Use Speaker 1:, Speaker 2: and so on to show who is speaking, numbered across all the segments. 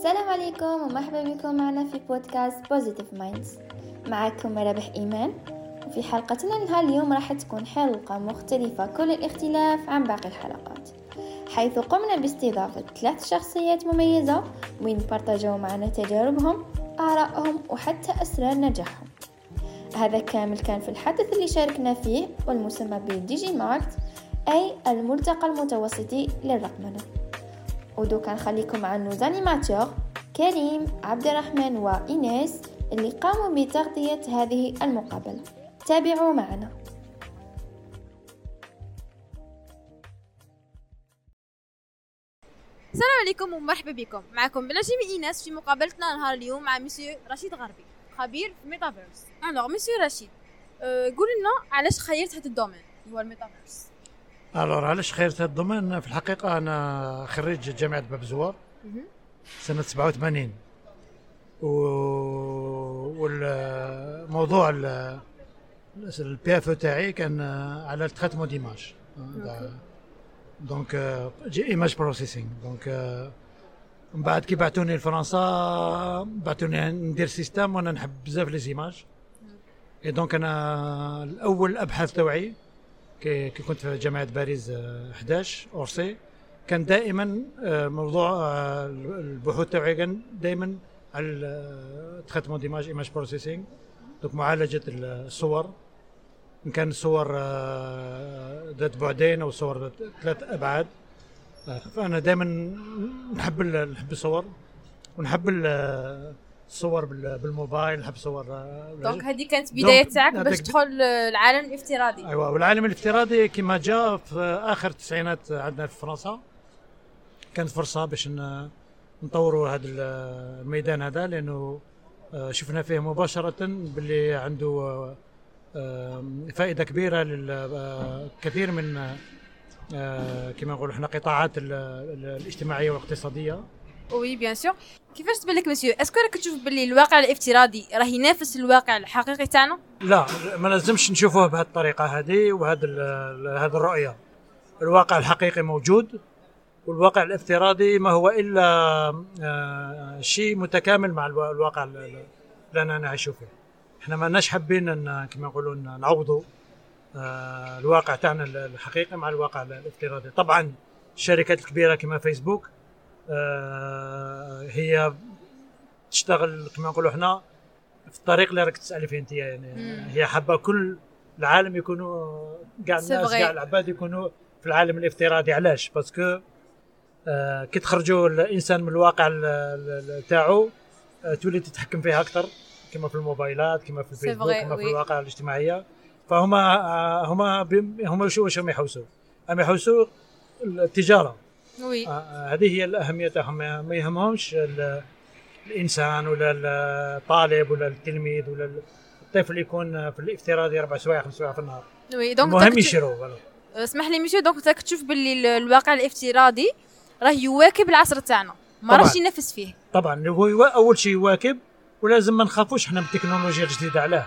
Speaker 1: السلام عليكم ومرحبا بكم معنا في بودكاست Positive Minds معكم رابح إيمان. وفي حلقتنا لهاد اليوم راح تكون حلقة مختلفة كل الاختلاف عن باقي الحلقات. حيث قمنا باستضافة ثلاث شخصيات مميزة وين بارتاجوا معنا تجاربهم آرائهم وحتى أسرار نجاحهم. هذا كامل كان في الحدث اللي شاركنا فيه والمسمى ب Digimact أي الملتقى المتوسطي للرقمنة. ودوكا نخليكم مع nos animateurs كريم عبد الرحمن وإيناس اللي قاموا بتغطية هذه المقابلة. تابعوا معنا.
Speaker 2: السلام عليكم ومرحبا بكم. معكم بنجم ايناس في مقابلتنا نهار اليوم مع مسيو رشيد غربي خبير في الميتافيرس alors monsieur رشيد أه قول لنا علاش خيرت هذا ال domaine هو الميتافيرس
Speaker 3: Alors علاش خيرت هذا ال domaine في الحقيقة أنا خريج جامعة باب زوار سنة 87 و والموضوع ال PFE تاعي كان على ال traitement d'images. donc image processing. donc من بعد كي بعثوني لفرنسا بعثوني ندير système وأنا نحب بزاف les images. Et donc أنا الأول الابحاث توعي كي, كنت في جامعة باريس 11 أورسي. كان دائما موضوع البحوث تاعي كان دائما على ال traitement d'images image processing donc معالجة الصور. إن كان صور ذات بعدين أو صور ثلاث أبعاد. فأنا دائما نحب نحب الصور ونحب الصور بالموبايل نحب صور
Speaker 2: دونك هذه كانت بدايه تاعك باش تدخل العالم الافتراضي.
Speaker 3: أيوه والعالم الافتراضي كما جاء في آخر التسعينات عندنا في فرنسا. كانت فرصة باش نطوروا هذا الميدان هذا لأنه شفنا فيه مباشرة باللي عنده فائدة كبيرة للكثير من كما نقولوا إحنا قطاعات الاجتماعية والاقتصادية.
Speaker 2: Oui bien sûr كيفاش تبان لك monsieur؟ est-ce que راك تشوف باللي الواقع الافتراضي راه ينافس الواقع الحقيقي تاعنا؟
Speaker 3: لا ما لازمش نشوفوه بهذه الطريقة هذه وهذه هذه الرؤية. الواقع الحقيقي موجود والواقع الافتراضي ما هو إلا شيء متكامل مع الواقع اللي أنا نعيش فيه. إحنا ما لناش حابين كما يقولون نعوضوا آه الواقع تاعنا الحقيقي مع الواقع الافتراضي. طبعا الشركات الكبيرة كما فيسبوك آه هي تشتغل كما نقولوا إحنا في الطريق اللي راك تسألي فيه انت يعني مم. هي حابة كل العالم يكونوا كاع الناس كاع العباد يكونوا في العالم الافتراضي علاش؟ parce que آه كي تخرجوا الإنسان من الواقع تاعو آه تولي تتحكم فيه أكثر كما في الموبايلات كما في الفيسبوك كما في المواقع الاجتماعية. فهما هما هما شو واش يحوسوا؟ هم يحوسوا التجارة.
Speaker 2: oui
Speaker 3: هذه هي الأهمية تاعهم. ما يهمهمش الإنسان ولا الطالب ولا التلميذ ولا الطفل يكون في الافتراضي أربع سوايع خمس سوايع في النهار.
Speaker 2: oui donc
Speaker 3: المهم يشروا
Speaker 2: اسمح لي ميشو donc راك تشوف باللي الواقع الافتراضي راه يواكب العصر تاعنا. ما راهش ينافس فيه.
Speaker 3: طبعا هو أول شيء يواكب ولازم ما نخافوش إحنا من التكنولوجيا الجديدة علاه.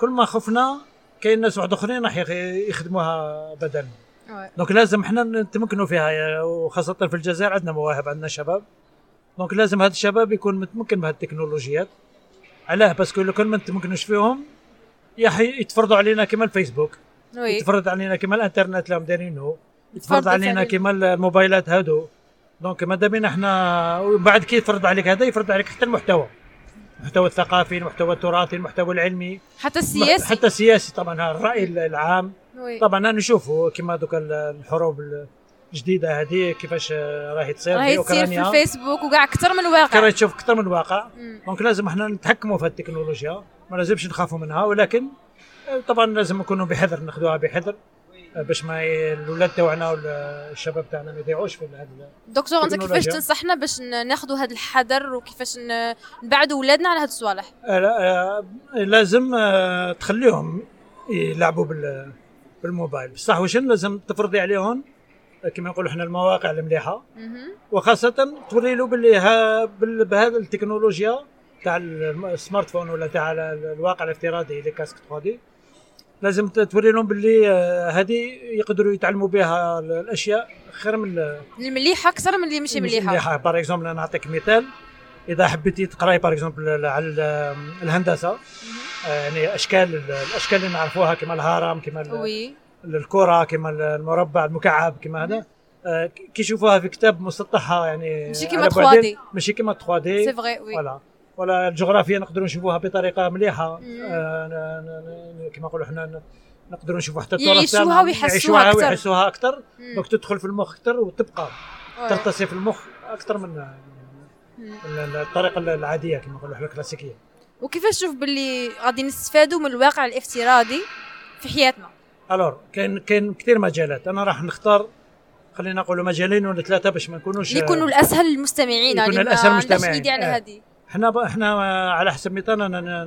Speaker 3: كل ما خفنا كاين ناس واحد آخرين راح يخدموها بدلنا donc لازم إحنا نتمكنوا فيها وخاصة في الجزائر عندنا مواهب عندنا شباب. donc لازم هاد الشباب يكون متمكن بهاد التكنولوجيات. علاه parce que لو كان ما نتمكنوش فيهم يتفرضوا علينا كما الفيسبوك.
Speaker 2: oui.
Speaker 3: يتفرض علينا كما الانترنت اللي دايرينه يتفرض علينا كما الموبايلات هادو. donc بينا إحنا وبعد كي يفرض عليك هذا يفرض عليك حتى المحتوى. المحتوى الثقافي المحتوى التراثي المحتوى العلمي.
Speaker 2: حتى السياسي.
Speaker 3: حتى السياسي طبعا الرأي العام.
Speaker 2: oui.
Speaker 3: طبعا أنا نشوفوا كما دوك الحروب الجديدة هذه كيفاش راهي تصير
Speaker 2: راهي تصير في الفيسبوك وكاع أكثر من الواقع
Speaker 3: راهي تشوف أكثر من الواقع donc لازم إحنا نتحكموا في التكنولوجيا ما لازمش نخافوا منها ولكن طبعا لازم نكونوا بحذر ناخذوها بحذر باش ما الاولاد تاعنا ولا الشباب تاعنا ما يضيعوش في هذا
Speaker 2: دكتور أنت كيفاش تنصحنا باش ناخذوا هذا الحذر وكيفاش نبعدوا اولادنا على هذه الصوالح؟
Speaker 3: لازم تخليهم يلعبوا بالموبايل. بصح واش لازم تفرضي عليهم كما نقولوا إحنا المواقع المليحة. وخاصة توري له باللي بهذا التكنولوجيا تاع ال smartphone ولا تاع الواقع الافتراضي les casques 3D لازم توري لهم باللي آه، هذه يقدروا يتعلموا بها ال- الأشياء خير من ال-
Speaker 2: المليحه أكثر من اللي ماشي
Speaker 3: مليحة. مليحة. par exemple نعطيك مثال. إذا حبيتي تقراي par exemple على ال- الهندسة آه، يعني أشكال الأشكال اللي نعرفوها كما الهرم كما الكرة كما المربع المكعب كما هذا آه، كي يشوفوها في كتاب مسطحها يعني
Speaker 2: ماشي كيما
Speaker 3: على
Speaker 2: 3D.
Speaker 3: بعدين، ماشي كما
Speaker 2: 3D
Speaker 3: c'est
Speaker 2: vrai oui
Speaker 3: voilà ولا الجغرافيا نقدروا نشوفوها بطريقة
Speaker 2: مليحة.
Speaker 3: آه، كما نقولوا إحنا ن- نقدروا نشوفوا حتى التراث
Speaker 2: يعيشوها ويحسوها
Speaker 3: يعيشوها
Speaker 2: أكثر.
Speaker 3: ويحسوها
Speaker 2: أكثر.
Speaker 3: donc تدخل في المخ أكثر وتبقى. ترسي في المخ أكثر. من الطريقة العادية كما نقولوا إحنا الكلاسيكية.
Speaker 2: وكيفاش تشوف باللي غادي نستفادوا من الواقع الافتراضي في حياتنا؟
Speaker 3: alors كاين كاين كثير مجالات. أنا راح نختار خلينا نقولوا مجالين ولا ثلاثة باش ما نكونوش
Speaker 2: يكونوا الأسهل للمستمعين
Speaker 3: يكونوا الأسهل
Speaker 2: عندهاش
Speaker 3: للمستمعين.
Speaker 2: على
Speaker 3: آه.
Speaker 2: هذه.
Speaker 3: إحنا ب... إحنا على حسب مثال أنا أنا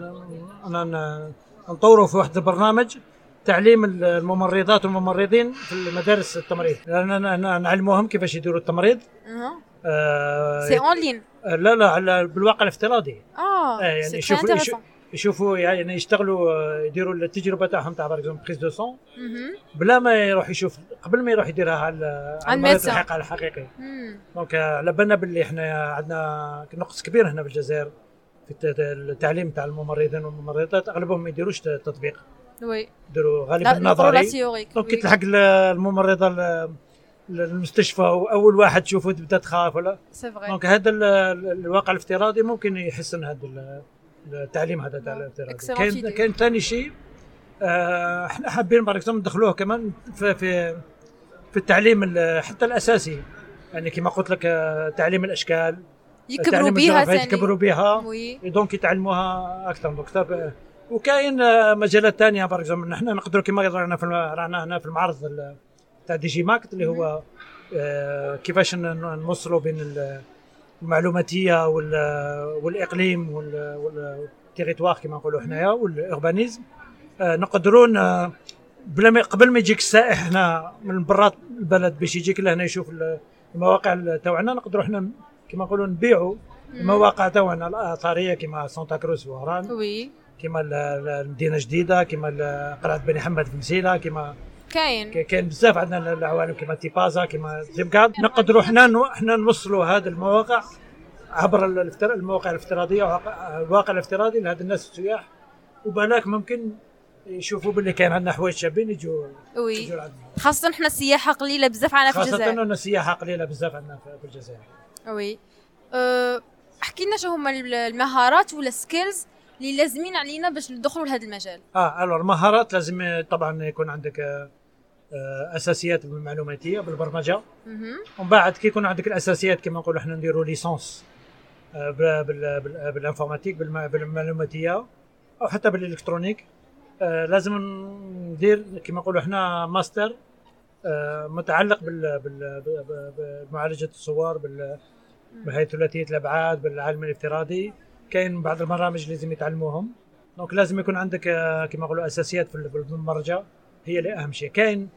Speaker 3: أنا أنا نطوروا في واحد البرنامج تعليم الممرضات والممرضين في المدارس التمريض. لأن نعلموهم كيفاش يديروا التمريض.
Speaker 2: c'est en ligne
Speaker 3: لا لا على بالواقع الافتراضي.
Speaker 2: آه
Speaker 3: آه يعني يشوفوا يشوفوا, يعني يشتغلوا آه، يديروا التجربة تاعهم تاع par prise de sang بلا ما يروح يشوف قبل ما يروح يديرها على على المريض. الحقيقي الحقيقي donc على بالنا باللي إحنا عندنا نقص كبير هنا في الجزائر في الت- التعليم تاع الممرضين والممرضات. أغلبهم ما يديروش تطبيق.
Speaker 2: oui.
Speaker 3: يديروا غالبا
Speaker 2: نظري.
Speaker 3: donc كي تلحق ال- الممرضة المستشفى واول واحد تشوفه تبدأ تخاف ولا؟
Speaker 2: c'est
Speaker 3: donc هذا ال- ال- الواقع الافتراضي ممكن يحسن هذا ال- التعليم هذا تاع الافتراضي.
Speaker 2: Excellent
Speaker 3: كاين. كاين ثاني شيء آه، إحنا حابين بارك ندخلوه كمان في في في التعليم ال- حتى الأساسي. يعني كما قلت لك آه، تعليم الأشكال
Speaker 2: يكبروا بها ثاني.
Speaker 3: يكبروا بها donc يتعلموها أكثر. donc طب- وكاين آه، مجالات ثانية بارك نحن نقدروا كما رانا في رانا هنا في المعرض ال- تاع Digimact اللي هو آه، كيفاش نوصلوا بين ال- المعلوماتية وال- والإقليم وال- وال territoire كما نقولوا حنايا وال urbanisme آه، نقدرون آه، بلا ما قبل ما يجيك السائح هنا من برات البلد باش يجيك لهنا يشوف ال- المواقع تاعنا نقدروا إحنا كما نقولوا نبيعوا المواقع تاعنا الاثريه كما سانتا كروز وهران
Speaker 2: oui.
Speaker 3: كما ال- ال- المدينة الجديده كما قلعة بني حماد في مسيلة كما
Speaker 2: كاين.
Speaker 3: كاين بزاف عندنا العوالم كما تيبازا كما تيمقاد نقدروا حنا حنا نوصلوا هذه المواقع عبر المواقع الافتراضية الواقع الافتراضي لهذا الناس السياح. وبلاك ممكن يشوفوا باللي كاين عندنا حوايج شابين يجوا oui.
Speaker 2: خاصة حنا السياحة قليلة بزاف عنا في الجزائر.
Speaker 3: أن السياحه قليلة بزاف عندنا في الجزائر.
Speaker 2: oui. أه، احكي لنا شو هما ال- المهارات ولا skills اللي لازمين علينا باش ندخلوا لهذا المجال.
Speaker 3: آه alors مهارات لازم طبعا يكون عندك أساسيات بالمعلوماتيه
Speaker 2: بالبرمجة.
Speaker 3: ومن بعد كي يكون عندك الأساسيات كما نقولوا إحنا نديروا licence آه، بال- بال- بال- بال informatique بالم- بالمعلوماتية أو حتى بال électronique. آه، لازم ندير كما نقولوا إحنا ماستر آه، متعلق بمعالجة الصور بال- بهي ثلاثيه الأبعاد بالعالم الافتراضي. كاين بعض البرامج لازم يتعلموهم. donc لازم يكون عندك آه، كما نقولوا أساسيات في البرمجه هي اللي أهم شيء. كاين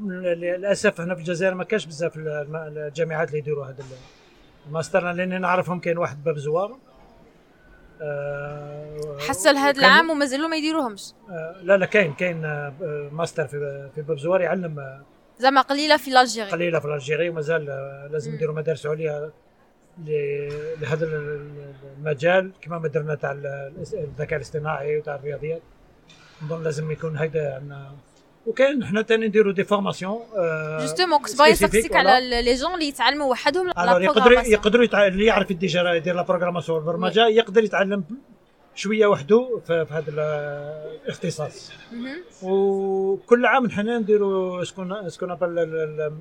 Speaker 3: للأسف هنا في الجزائر ما كاش بزاف الجامعات اللي يديروا هذا الماستر لأن نعرفهم كاين واحد باب زوار.
Speaker 2: حتى لهذا
Speaker 3: وكان-
Speaker 2: العام ومازالوا ما يديروهمش.
Speaker 3: آه، لا لا كاين كاين آه، ماستر في في باب زوار يعلم آه،
Speaker 2: زعما قليلة في l'Algérie
Speaker 3: قليلة في Algérie ومازال آه، لازم. يديروا مدارس عليا لهذا ال- المجال كما ما درنا تاع ال- الذكاء الاصطناعي وتاع الرياضيات. نظن لازم يكون هيدا عندنا وكاين حنا تاني نديروا des formations
Speaker 2: justement كنت باغي نسقسيك. على les jeunes اللي يتعلموا وحدهم là
Speaker 3: alors يقدروا. اللي يعرف déjà يدير la programmation والبرمجه يقدر يتعلم شوية وحده في, هذا ال- الاختصاص
Speaker 2: مهم.
Speaker 3: وكل عام حنا نديروا سكون سكون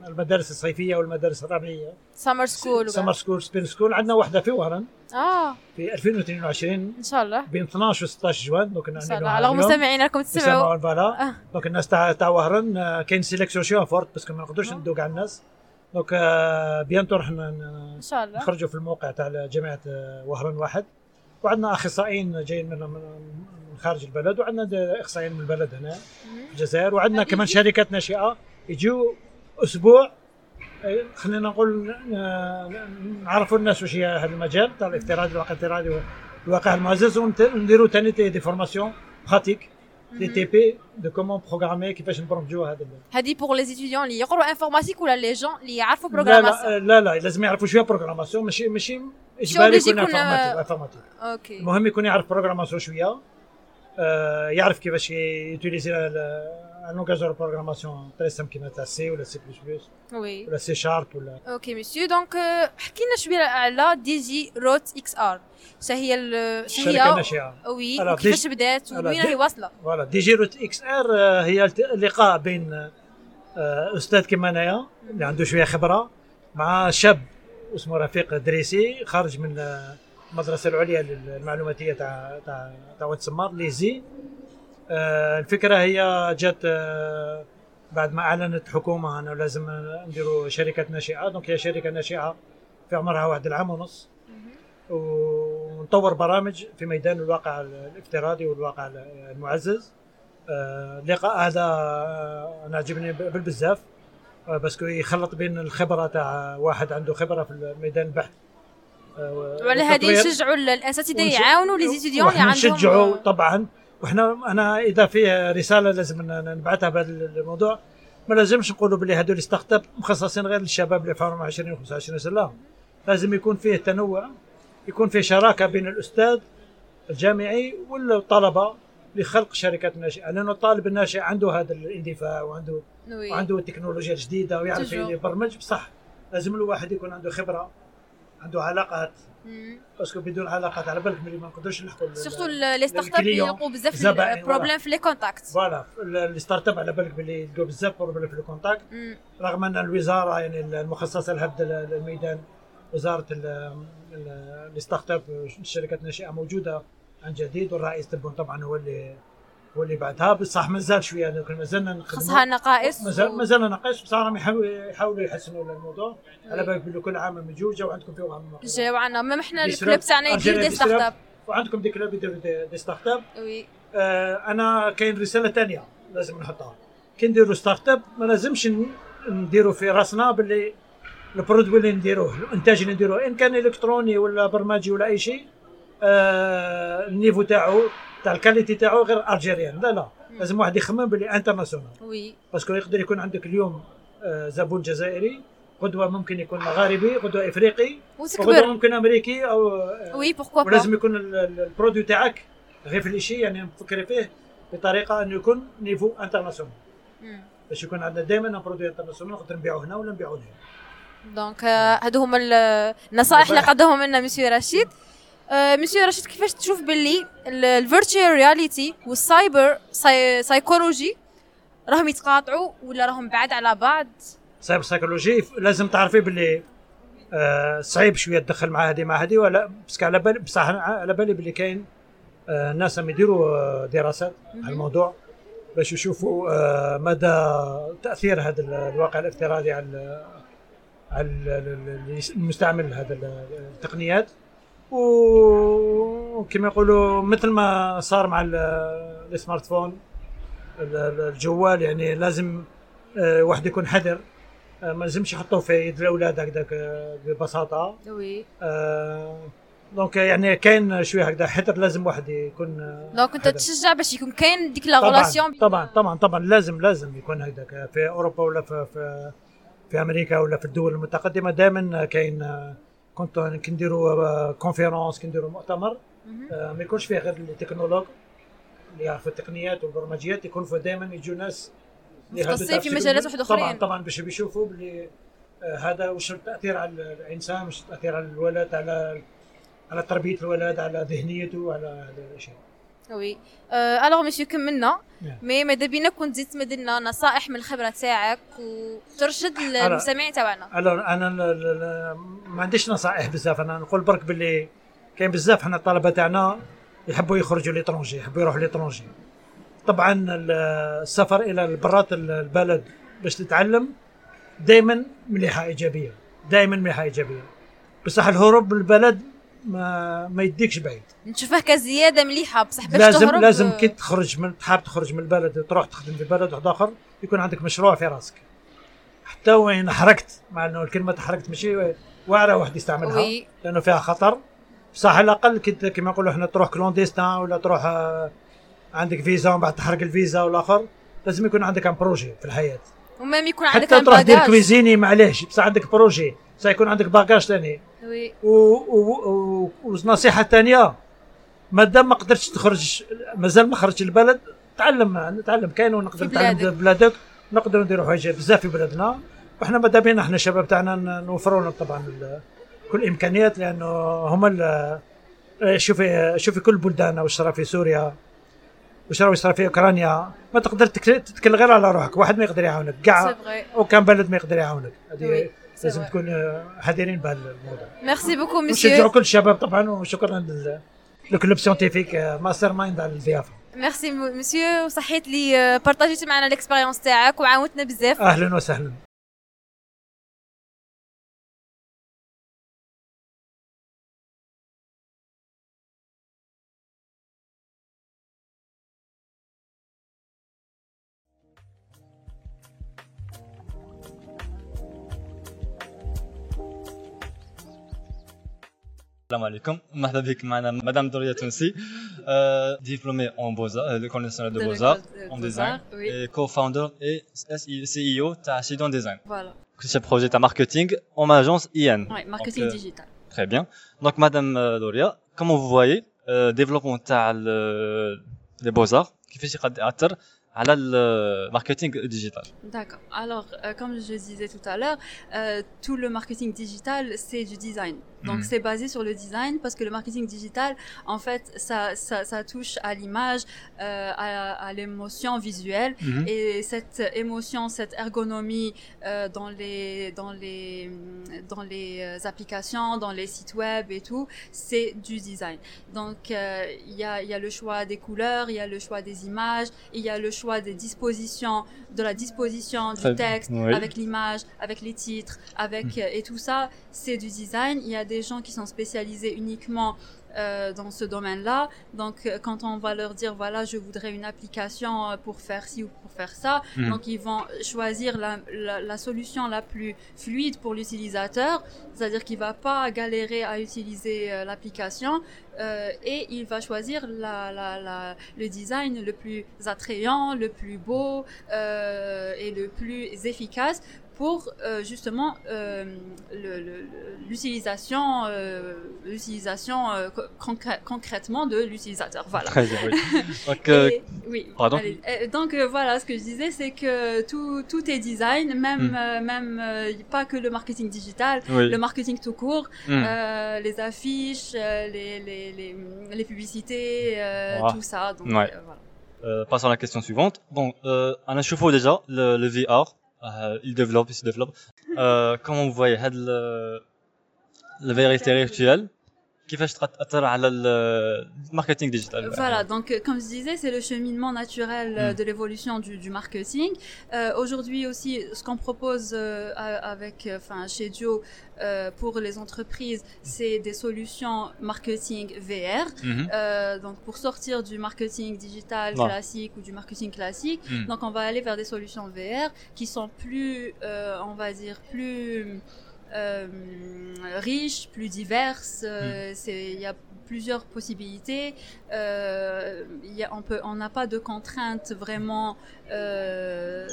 Speaker 3: المدارس الصيفية والمدارس الربيعية
Speaker 2: summer school
Speaker 3: summer school spring school عندنا واحدة في وهران
Speaker 2: آه.
Speaker 3: في 2022
Speaker 2: إن شاء الله.
Speaker 3: بين 12 و 16 جوان donc
Speaker 2: إن شاء الله. على مستمعين راكم تسمعوا. آه.
Speaker 3: donc الناس تاع تاع وهران آه، كاين sélection شوية forte parce que ما نقدروش
Speaker 2: آه.
Speaker 3: ندوق على الناس. donc آه، bientôt راح
Speaker 2: إن شاء الله.
Speaker 3: نخرجوا في الموقع تاع جامعة آه، وهران واحد. وعندنا أخصائيين جايين من من خارج البلد وعندنا إخصائيين من البلد هنا في الجزائر. وعندنا كمان شركات ناشئة. يجوا أسبوع آه، خلينا نقول آه، نعرفوا الناس وش هي هذا المجال تاع الافتراضي الواقع الافتراضي والواقع المعزز. ونديروا ثاني des formations pratiques des TP de comment programmer كيفاش نبرمجوا هذا
Speaker 2: هذه pour les étudiants اللي يقروا informatique ولا les jeunes اللي يعرفوا programmation
Speaker 3: لا, لا لا لازم يعرفوا شوية programmation ماشي ماشي
Speaker 2: إجباري
Speaker 3: يكون informatique
Speaker 2: OK
Speaker 3: المهم يكون يعرف programmation شوية آه، يعرف كيفاش utiliser un langage de programmation très simple كيما تاع C ولا C plus plus
Speaker 2: oui
Speaker 3: ولا C sharp ولا
Speaker 2: OK monsieur donc حكينا شوية على DigiRoot XR هي
Speaker 3: الشركة
Speaker 2: هي
Speaker 3: الناشئه
Speaker 2: oui
Speaker 3: دي-
Speaker 2: بدات وين راهي واصله
Speaker 3: voilà DigiRoot XR هي اللقاء بين أستاذ كيما انايا اللي عنده شوية خبره مع شاب اسمه رفيق دريسي خارج من المدرسة العليا للمعلوماتيه تاع تاع تاع واد سمار l'ESI الفكرة هي جات آه، بعد ما أعلنت حكومة أنه لازم نديروا شركة ناشئة. donc هي شركة ناشئة في عمرها واحد العام ونص. ونطور برامج في ميدان الواقع الافتراضي والواقع المعزز. آه، اللقاء هذا آه، أنا عجبني بالبزاف آه، parce que يخلط بين الخبرة تاع واحد عنده خبرة في ميدان البحث. آه،
Speaker 2: وعلى هذه. يشجعوا ال-
Speaker 3: الأساتذة
Speaker 2: يعاونوا les étudiants اللي عندهم
Speaker 3: نشجعوا طبعا وإحنا أنا إذا فيه رسالة لازم نبعثها بهذا الموضوع ما لازمش نقولوا باللي هذول start-up مخصصين غير للشباب اللي في عمرهم 20 و 25 سنة لا لازم يكون فيه تنوع يكون فيه شراكة بين الأستاذ الجامعي والطلبة لخلق شركات ناشئه لأنه الطالب الناشئ عنده هذا الاندفاع وعنده
Speaker 2: oui.
Speaker 3: وعنده التكنولوجيا الجديده ويعرف. يبرمج بصح لازم الواحد يكون عنده خبرة عنده علاقات.
Speaker 2: parce
Speaker 3: que بدون علاقات. على بالك ملي ما نقدرش نحكوا
Speaker 2: surtout les
Speaker 3: start-up
Speaker 2: يلقوا بزاف problèmes في les contacts
Speaker 3: voilà ال start-up على بالك باللي يلقوا بزاف problèmes في ال contact رغم أن الوزارة يعني المخصصة لهذا الميدان وزارة ال- ال start-up الشركات الناشئة موجودة عن جديد والرئيس تبون طبعا هو اللي هو اللي بعدها بصح مازال شوية لكن مازلنا نخدموا.
Speaker 2: خاصها نقائص
Speaker 3: مازال
Speaker 2: و-
Speaker 3: مازال ناقص بصح راهم يحاولوا يحسنوا الموضوع. على بالك باللي كل عام من جوج وعندكم فيه عام
Speaker 2: جاو عنا même حنا des
Speaker 3: clubs
Speaker 2: تاعنا يدير des. start-up
Speaker 3: وعندكم des clubs يديروا des, start-up
Speaker 2: oui.
Speaker 3: آه، أنا كاين رسالة ثانية لازم نحطها. كي نديروا start-up ما لازمش نديروا في راسنا باللي ال produit اللي نديروه الإنتاج اللي نديروه إن كان إلكتروني ولا برمجي ولا أي شيء آه ال niveau تاعو تاع ال qualité تاعو غير algérien لا لا. لازم واحد يخمم باللي international
Speaker 2: oui.
Speaker 3: parce que يقدر يكون عندك اليوم آه زبون جزائري غدوه ممكن يكون مغاربي غدوه إفريقي وغدوه ممكن أمريكي أو آه،
Speaker 2: وي بوركوا با
Speaker 3: ولازم يكون ال- ال- ال produit تاعك غير في الشيء يعني نفكر فيه بطريقة انه يكون niveau
Speaker 2: international.
Speaker 3: باش يكون عندنا دائما produit international نقدر نبيعوه هنا ولا نبيعوه هنا.
Speaker 2: donc آه، هادو هما ال- النصائح اللي قدمهم لنا مسيو رشيد مسيو رشيد كيفاش تشوف باللي ال virtual reality وال cyber psychology راهم يتقاطعوا ولا راهم بعاد على بعض؟
Speaker 3: cyber psychology لازم تعرفي باللي آه صعيب شوية تدخل مع هذه مع هذه ولا بس على بالي بصح على بالي باللي كاين آه ناس راهم يديروا آه، دراسات على الموضوع باش يشوفوا آه مدى تأثير هذا ال- الواقع الافتراضي على على ال- ال- ال- المستعمل هذا ال- التقنيات. وكما يقولوا مثل ما صار مع ال- السمارت فون ال- ال- الجوال يعني لازم آه، واحد يكون حذر. آه، ما لازمش يحطوه في يد الأولاد هكذاك آه، ببساطة.
Speaker 2: oui.
Speaker 3: آه، donc يعني كاين شوية هكذا حذر لازم واحد يكون
Speaker 2: donc انت. تشجع باش يكون كاين ديك لا
Speaker 3: طبعا
Speaker 2: régulation
Speaker 3: طبعا طبعا طبعا لازم لازم يكون هكذاك. في أوروبا ولا في في, في أمريكا ولا في الدول المتقدمة دائما كاين كنت كي نديروا conférence كي نديروا مؤتمر آه، ما يكونش فيه غير ال technologues اللي يعرفوا التقنيات والبرمجيات يكون فيه دائما يجوا ناس
Speaker 2: متخصصين في مجالات. واحد أخرين.
Speaker 3: طبعا طبعا باش بيشوفوا باللي آه، هذا وش التأثير على الإنسان وش التأثير على الولد على على تربية الولد على ذهنيته على هذا الاشياء
Speaker 2: oui. alors monsieur كملنا. mais ماذا بينا كنت تزيد تمد لنا نصائح من الخبرة تاعك وترشد للمستمعين تاعنا.
Speaker 3: alors أنا ما عنديش نصائح بزاف. أنا نقول برك باللي كاين بزاف حنا الطلبة تاعنا يحبوا يخرجوا l'étranger يحبوا يروحوا l'étranger. طبعا ال- السفر إلى برات ال- البلد باش تتعلم دائما مليحة إيجابية دائما مليحة إيجابية. بصح الهروب من البلد ما ما يديكش بعيد.
Speaker 2: نشوفه كزيادة مليحة بصح باش
Speaker 3: لازم
Speaker 2: تهرب.
Speaker 3: لازم كي تخرج من تحب تخرج من البلد وتروح تخدم في بلد واحد آخر يكون عندك مشروع في راسك. حتى وين حرقت مع إنه الكلمة حرقت ماشي واعرة واحد يستعملها
Speaker 2: oui.
Speaker 3: لأنه فيها خطر. بصح على الأقل كي كما نقولوا إحنا تروح clandestin ولا تروح آه، عندك فيزا ومن بعد تحرق الفيزا والآخر لازم يكون عندك un projet في الحياة.
Speaker 2: و même يكون عندك
Speaker 3: حتى تروح دير cuisinier معليش بصح عندك projet بصح يكون عندك bagage ثاني
Speaker 2: oui.
Speaker 3: و- و- و- والنصيحه الثانية مادام ما قدرتش تخرج مازال ما خرجتش البلد تعلم نتعلم كاين ونقدر نتعلم. في بلادك. نقدروا نديروا حاجة بزاف في بلادنا. وحنا ماذا بينا؟ إحنا الشباب تاعنا نوفروا لهم طبعا كل الإمكانيات لأنه هما شوفي شوفي كل بلدان واش صرا في سوريا واش راه في أوكرانيا. ما تقدر تك- تتكل غير على روحك. واحد ما يقدر يعاونك. كاع وكان بلد ما يقدر يعاونك. هذه لازم. تكون آه، حذرين بهالموضوع
Speaker 2: merci beaucoup
Speaker 3: نشجعوا
Speaker 2: مسيو
Speaker 3: كل الشباب طبعا وشكرا لل- ل club scientifique Mastermind على الضيافة.
Speaker 2: merci m- monsieur وصحيت لي بارطاجيتي معنا ال expérience تاعك وعاونتنا بزاف
Speaker 3: أهلا وسهلا.
Speaker 4: السلام عليكم مرحبا بك معنا مدام دوريا تونسي ديبلومي اون بوزا ليكول ناسيونال دو بوزار اون ديزاين et co-founder et CEO تاع Sidon Design.
Speaker 5: Voilà,
Speaker 4: C'est un projet de marketing en agence IN.
Speaker 5: ouais, marketing
Speaker 4: Donc, euh,
Speaker 5: digital.
Speaker 4: Très bien. Donc, Madame euh, Doria, comme vous voyez, euh, développement تاع ال- les beaux-arts كيفاش يقدر يأثر على الماركتينغ ديجيتال.
Speaker 5: D'accord. Alors, euh, comme je disais tout à l'heure, euh, tout le marketing digital, c'est du design. Donc,
Speaker 4: Mhm.
Speaker 5: c'est basé sur le design parce que le marketing digital, en fait, ça, ça, ça touche à l'image, euh, à, à l'émotion visuelle. Et cette émotion, cette ergonomie euh, dans les dans les dans les euh, applications, dans les sites web et tout, c'est du design. Donc euh, il y a il y a le choix des couleurs, il y a le choix des images, il y a le choix des dispositions, de la disposition du texte
Speaker 4: Oui.
Speaker 5: avec l'image, avec les titres, avec euh, et tout ça, c'est du design. Il y a des gens qui sont spécialisés uniquement euh, dans ce domaine-là. Donc, euh, quand on va leur dire, voilà, je voudrais une application euh, pour faire ci ou pour faire ça,
Speaker 4: Mhm.
Speaker 5: donc ils vont choisir la, la, la solution la plus fluide pour l'utilisateur, c'est-à-dire qu'il va pas galérer à utiliser euh, l'application euh, et il va choisir la, la, la, le design le plus attrayant, le plus beau et le plus efficace pour euh, justement euh, l'utilisation euh, l'utilisation euh, co- concrè- concrètement de l'utilisateur. Voilà.
Speaker 4: Très bien, oui. Donc, euh,
Speaker 5: Et- oui.
Speaker 4: pardon
Speaker 5: allez. Euh, donc euh, voilà, ce que je disais, c'est que tout, tout est design, même euh, même euh, pas que le marketing digital,
Speaker 4: oui.
Speaker 5: le marketing tout court, euh, les affiches, les, les, les, les publicités, euh, tout ça. Donc
Speaker 4: Ouais.
Speaker 5: euh, voilà.
Speaker 4: Euh, passons à la question suivante. Bon, euh, on a chauffé déjà le, le VR. Euh, il développe, il se développe. Euh, comme on voyait, la vérité virtuelle, marketing digital
Speaker 5: Voilà, donc euh, comme je disais, c'est le cheminement naturel euh, de l'évolution du, du marketing. Euh, Aujourd'hui aussi, ce qu'on propose euh, avec, euh, enfin, chez Duo pour les entreprises, c'est des solutions marketing VR. Mm donc pour sortir du marketing digital classique ou du marketing classique, donc on va aller vers des solutions VR qui sont plus, on va dire, plus riches, plus diverses. euh, c'est Il y a plusieurs possibilités. Euh, y a, on peut, on n'a pas de contraintes vraiment. euh,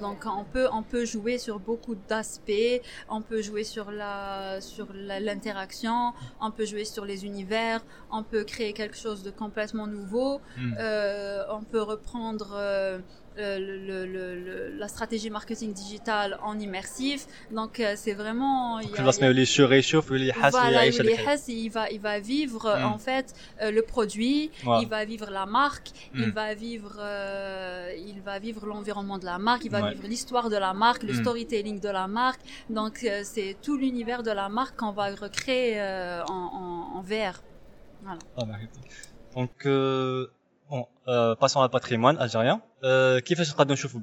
Speaker 5: donc on peut, on peut jouer sur beaucoup d'aspects. On peut jouer sur la, sur l'interaction. On peut jouer sur les univers. On peut créer quelque chose de complètement nouveau.
Speaker 4: Mm.
Speaker 5: Euh, on peut reprendre euh, euh, euh, la stratégie marketing digital en immersif. Donc euh, c'est vraiment. Il va, il va vivre en fait euh, le produit, il va vivre la marque, il va vivre, il va vivre l'environnement de la marque, il va vivre l'histoire de la marque, le storytelling de la marque. Donc c'est tout l'univers de la marque qu'on va recréer en, en, VR.
Speaker 4: Voilà. Donc passons au patrimoine algérien. Euh, كيفاش نقدروا نشوفوا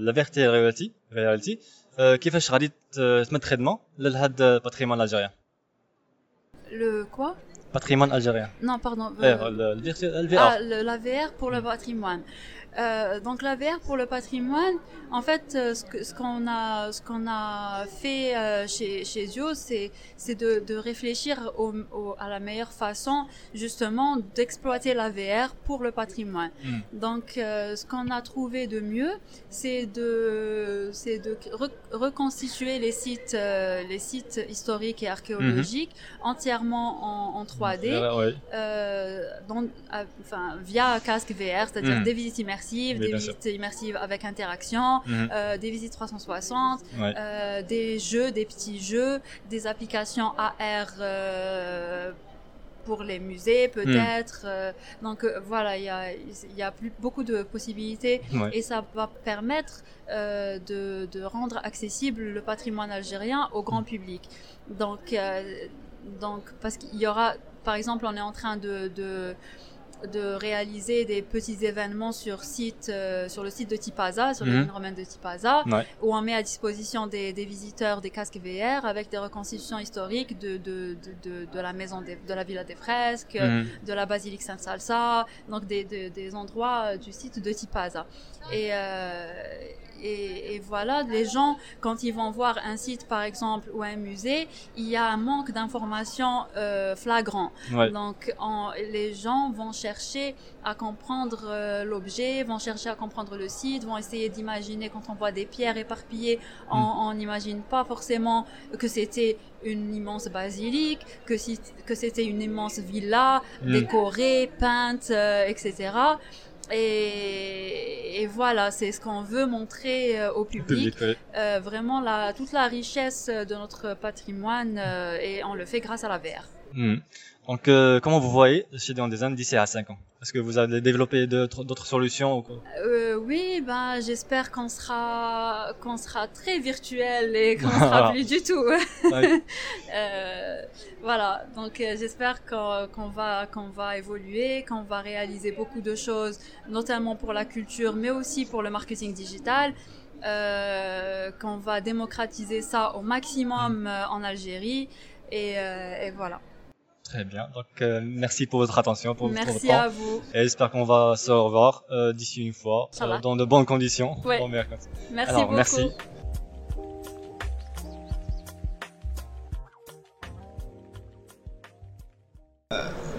Speaker 4: لا فيرتي رياليتي رياليتي كيفاش غادي ت- تمد خدمه لهاد الباتريمون الجزائري
Speaker 5: Le quoi
Speaker 4: باتريمون الجزائري
Speaker 5: Non, pardon.
Speaker 4: ايه
Speaker 5: euh,
Speaker 4: الفيرتي الفي
Speaker 5: Ah,
Speaker 4: ار
Speaker 5: le- la VR pour le
Speaker 4: Mm.
Speaker 5: patrimoine. Euh, donc la VR pour le patrimoine, en fait, euh, ce que- ce qu'on a, ce qu'on a fait euh, chez chez Zio, c'est c'est de, de réfléchir au, au- à la meilleure façon, justement, d'exploiter la VR pour le patrimoine.
Speaker 4: Mm.
Speaker 5: Donc, euh, ce qu'on a trouvé de mieux, c'est de c'est de re- reconstituer les sites euh, les sites historiques et archéologiques entièrement en, en 3D
Speaker 4: Ouais, ouais.
Speaker 5: euh, dans- à- enfin, via casque VR, c'est-à-dire
Speaker 4: Mhm.
Speaker 5: des visites immersives,
Speaker 4: Oui,
Speaker 5: des
Speaker 4: sûr.
Speaker 5: visites immersives avec interaction,
Speaker 4: Mhm.
Speaker 5: euh, des visites 360,
Speaker 4: Ouais.
Speaker 5: euh, des jeux, des petits jeux, des applications AR euh, pour les musées peut-être. euh, donc voilà, il y a, il y a plus, beaucoup de possibilités
Speaker 4: Ouais.
Speaker 5: et ça va permettre de, de rendre accessible le patrimoine algérien au grand public. Donc, donc parce qu'il y aura, par exemple, on est en train de, de de réaliser des petits événements sur site euh, sur le site de Tipaza sur les
Speaker 4: Mhm.
Speaker 5: lignes romaines de Tipaza
Speaker 4: Ouais.
Speaker 5: où on met à disposition des, des visiteurs des casques VR avec des reconstitutions historiques de, de, de, de, de la maison des- de la Villa des Fresques
Speaker 4: Mhm.
Speaker 5: de la basilique Saint-Salsa, donc des, des, des endroits euh, du site de Tipaza. Et, euh, et, et voilà, les gens, quand ils vont voir un site, par exemple, ou un musée, il y a un manque d'informations euh, flagrant.
Speaker 4: Ouais.
Speaker 5: Donc, les gens vont chercher à comprendre euh, l'objet, vont chercher à comprendre le site, vont essayer d'imaginer quand on voit des pierres éparpillées, on
Speaker 4: Mm.
Speaker 5: n'imagine pas forcément que c'était une immense basilique, que, si, que c'était une immense villa
Speaker 4: Mm.
Speaker 5: décorée, peinte, euh, etc. Et, et voilà, c'est ce qu'on veut montrer euh, au public.
Speaker 4: Public, ouais.
Speaker 5: Euh, vraiment la, toute la richesse de notre patrimoine euh, et on le fait grâce à la VR.
Speaker 4: Donc, euh, comment vous voyez chez Design Design d'ici à 5 ans? Est-ce que vous allez développer d'autres solutions ou quoi?
Speaker 5: Euh, oui, ben j'espère qu'on sera qu'on sera très virtuel et qu'on sera plus du tout. Euh, voilà, donc euh, j'espère qu'on va qu'on va évoluer, qu'on va réaliser beaucoup de choses, notamment pour la culture, mais aussi pour le marketing digital. Euh, qu'on va démocratiser ça au maximum euh, en Algérie. Et, euh, et voilà.
Speaker 4: Très bien. Donc, euh, merci pour votre attention, pour, pour votre
Speaker 5: Merci
Speaker 4: temps.
Speaker 5: à vous.
Speaker 4: Et j'espère qu'on va se revoir euh, d'ici une fois, euh, dans de bonnes conditions.
Speaker 5: Ouais.
Speaker 4: Bon.
Speaker 5: Merci
Speaker 4: Alors,
Speaker 5: beaucoup.
Speaker 4: merci.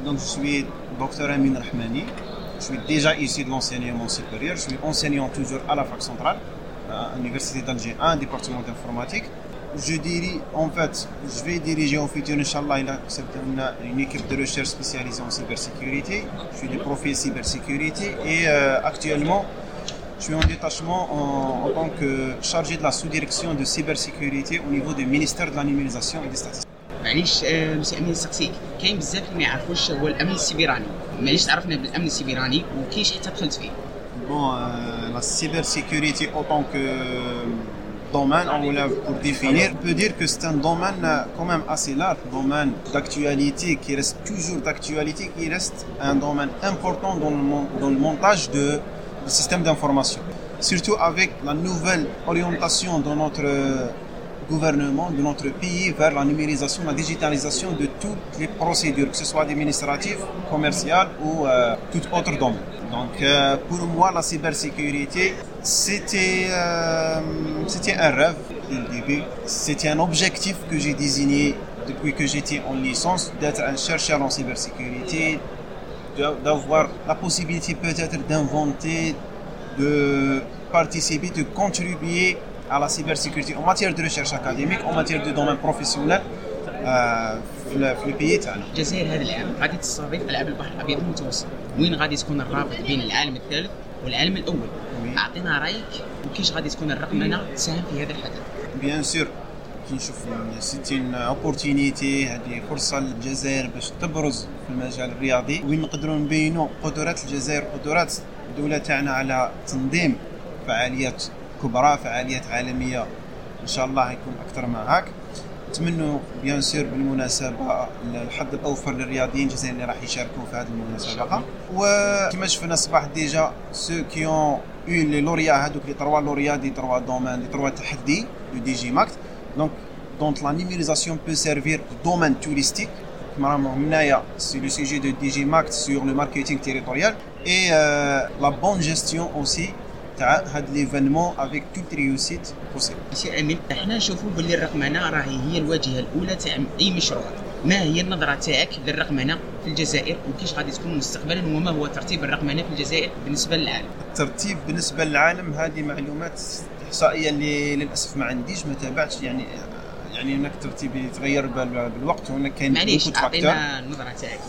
Speaker 6: Donc, je suis docteur Amin Rahmani. Je suis déjà issu de l'enseignement supérieur. Je suis enseignant toujours à la fac centrale, à l'Université d'Alger, un département d'informatique Je dirais, en fait, je vais diriger au futur, Inch'Allah, une, une équipe de recherche spécialisée en cybersécurité. Je suis du profil cybersécurité et euh, actuellement, je suis en détachement en, en tant que chargé de la sous-direction de cybersécurité au niveau du ministère de la numérisation et des statistiques.
Speaker 7: معليش آه، مسي امين نسقسيك كاين بزاف اللي ما يعرفوش هو الامن السيبراني معليش تعرفنا بالامن السيبراني وكيفاش حتى دخلت فيه
Speaker 6: Bon, euh, la cybersécurité autant que domaine, on pour définir, on peut dire que c'est un domaine euh, quand même assez large, domaine d'actualité qui reste toujours d'actualité, qui reste un domaine important dans le, montage de, de systèmes d'information. Surtout avec la nouvelle orientation de notre euh, gouvernement, de notre pays vers la numérisation, la digitalisation de toutes les procédures, que ce soit administratives, commerciales ou euh, tout autre domaine. Donc euh, pour moi, la cybersécurité, c'était euh, c'était un rêve dès le début. C'était un objectif que j'ai désigné depuis que j'étais en licence, d'être un chercheur en cybersécurité, d'a- d'avoir la possibilité peut-être d'inventer, de participer, de contribuer à la cybersécurité en matière de recherche académique, en matière de domaine professionnel euh, في ال- في البيئة تاعنا.
Speaker 7: الجزائر هذا العام غادي تستضيف العاب البحر الابيض المتوسط وين غادي تكون الرابط بين العالم الثالث والعالم
Speaker 6: الأول.
Speaker 7: أعطينا رأيك وكيفاش غادي تكون الرقمنة تساهم في هذا الحدث؟
Speaker 6: bien sûr. كي نشوف c'est une opportunité هذه فرصة للجزائر باش تبرز في المجال الرياضي. وين نقدروا نبينوا قدرات الجزائر؟ قدرات الدولة تاعنا على تنظيم فعاليات كبرى فعاليات عالمية. إن شاء الله يكون أكثر من تمنوا بيان سور بالمناسبة الحظ الأوفر للرياضيين الجزائريين اللي راح يشاركوا في هذه المسابقه وكما شفنا الصباح ديجا سو كيون اون لي لوريا هذوك لي تروا لوريا دي تروا دومين دي تروا تحدي دو دي جي ماكت. دونك دونت لا نيميريزاسيون بو سيرفير دومين توريستيك كما راهم هنايا سي لو سيجي دو دي جي ماكت سور لو ماركتينغ تيريتوريال اي لا بون جيستيون اوسي تاع هاد l'événement avec toute réussite possible
Speaker 7: سي امين إحنا نشوفوا باللي الرقمنة راهي هي الواجهة الأولى تاع أي مشروع. ما هي النظرة تاعك للرقمنة في الجزائر وكيش غادي تكون مستقبلا وما هو ترتيب الرقمنة في الجزائر بالنسبة للعالم؟
Speaker 6: الترتيب بالنسبة للعالم هذه معلومات إحصائية اللي للأسف ما عنديش ما تابعتش. يعني يعني هناك ترتيب يتغير بال- بالوقت. وهناك كاين
Speaker 7: معليش. أعطينا النظرة تاعك.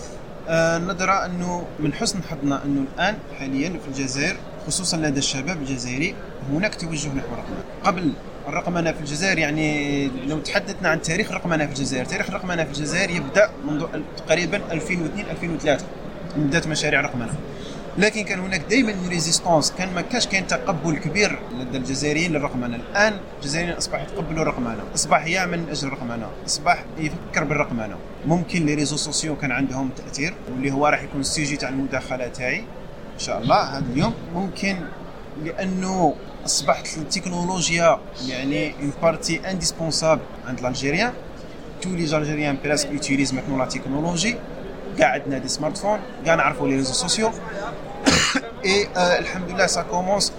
Speaker 6: آه، النظرة أنه من حسن حظنا أنه الآن حاليا في الجزائر خصوصا لدى الشباب الجزائري هناك توجه نحو الرقمنة قبل الرقمنة في الجزائر يعني لو تحدثنا عن تاريخ الرقمنة في الجزائر تاريخ الرقمنة في الجزائر يبدأ منذ تقريبا 2002 2003 بدات مشاريع رقمنة لكن كان هناك دائما résistance كان ما كانش كاين تقبل كبير لدى الجزائريين للرقمنه الآن الجزائريين أصبحوا يتقبلوا الرقمنه أصبح يعمل من أجل الرقمنه أصبح يفكر بالرقمنه ممكن les réseaux sociaux كان عندهم تأثير واللي هو راح يكون ال sujet تاع المداخلة تاعي. شاء الله هذا اليوم ممكن لانه اصبحت التكنولوجيا يعني اون بارتي انديسبونسابل عند الجيريان tous les Algériens presque utilisent maintenant la technologie كاع عندنا دي سمارت فون كاع نعرفوا لي ريزو سوسيو et euh, alhamdoulilah ça commence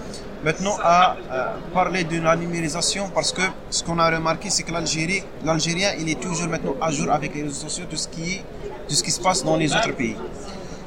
Speaker 6: maintenant à euh, parler de la numérisation parce que ce qu'on a remarqué c'est que l'Algérie l'Algérien il est toujours maintenant à jour avec les réseaux sociaux tout ce qui est tout ce qui se passe dans les autres pays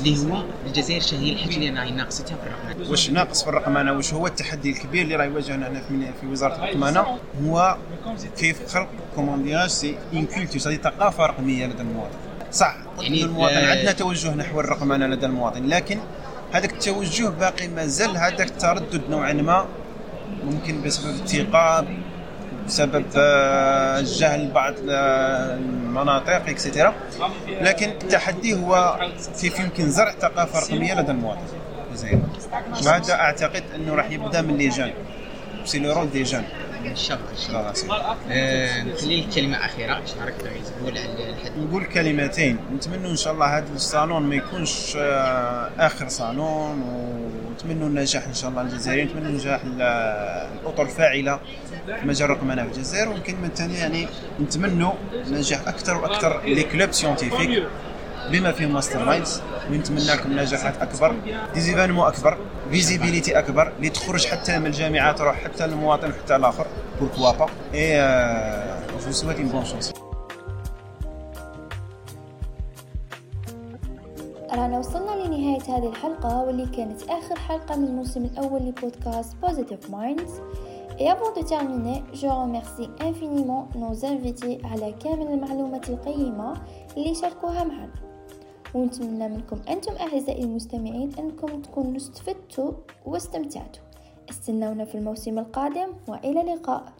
Speaker 7: اللي هو الجزائر هي الحاجة اللي راهي ناقصتها في الرقمنه
Speaker 6: واش ناقص في الرقمنه واش هو التحدي الكبير اللي راه يواجهنا هنا في في وزارة الرقمنه هو كيف خلق comment dirais-je c'est une culture c'est ثقافة رقمية لدى المواطن. صح
Speaker 7: يعني،
Speaker 6: يعني المواطن
Speaker 7: آه،
Speaker 6: عندنا توجه نحو الرقمنه لدى المواطن لكن هذاك التوجه باقي مازال هذاك التردد نوعا ما. ممكن بسبب الثقة بسبب آه، جهل بعض المناطق et cetera لكن التحدي هو كيف يمكن زرع ثقافة رقمية لدى المواطن. الجزائري وهذا أعتقد أنه راح يبدأ من
Speaker 7: les gens. c'est le rôle
Speaker 6: des
Speaker 7: gens
Speaker 6: là c'est.
Speaker 7: آه، نخلي لك كلمه أخيرة اش راك باغي تقول على الحد؟
Speaker 6: نقول كلمتين. نتمنى إن شاء الله هذا الصالون ما يكونش آه، آخر صالون ونتمنى النجاح إن شاء الله للجزائريين نتمنى نجاح ال- الأطر الفاعلة في مجال الرقمنه في الجزائر والكلمة الثانية يعني نتمنى نجاح أكثر وأكثر les clubs scientifiques بما فيهم Masterminds ونتمنى لكم نجاحات أكبر des événements أكبر visibilité أكبر اللي تخرج حتى من الجامعة تروح حتى للمواطن وحتى الآخر pourquoi pas et je souhaite une bonne chance
Speaker 1: رانا وصلنا لنهاية هذه الحلقة واللي كانت آخر حلقة من الموسم الأول لبودكاست Positive Minds. Et avant de terminer, je remercie infiniment nos invités على كامل المعلومات القيمة اللي شاركوها معنا. ونتمنى منكم أنتم أعزائي المستمعين أنكم تكونوا استفدتوا واستمتعتوا. استنونا في الموسم القادم وإلى اللقاء.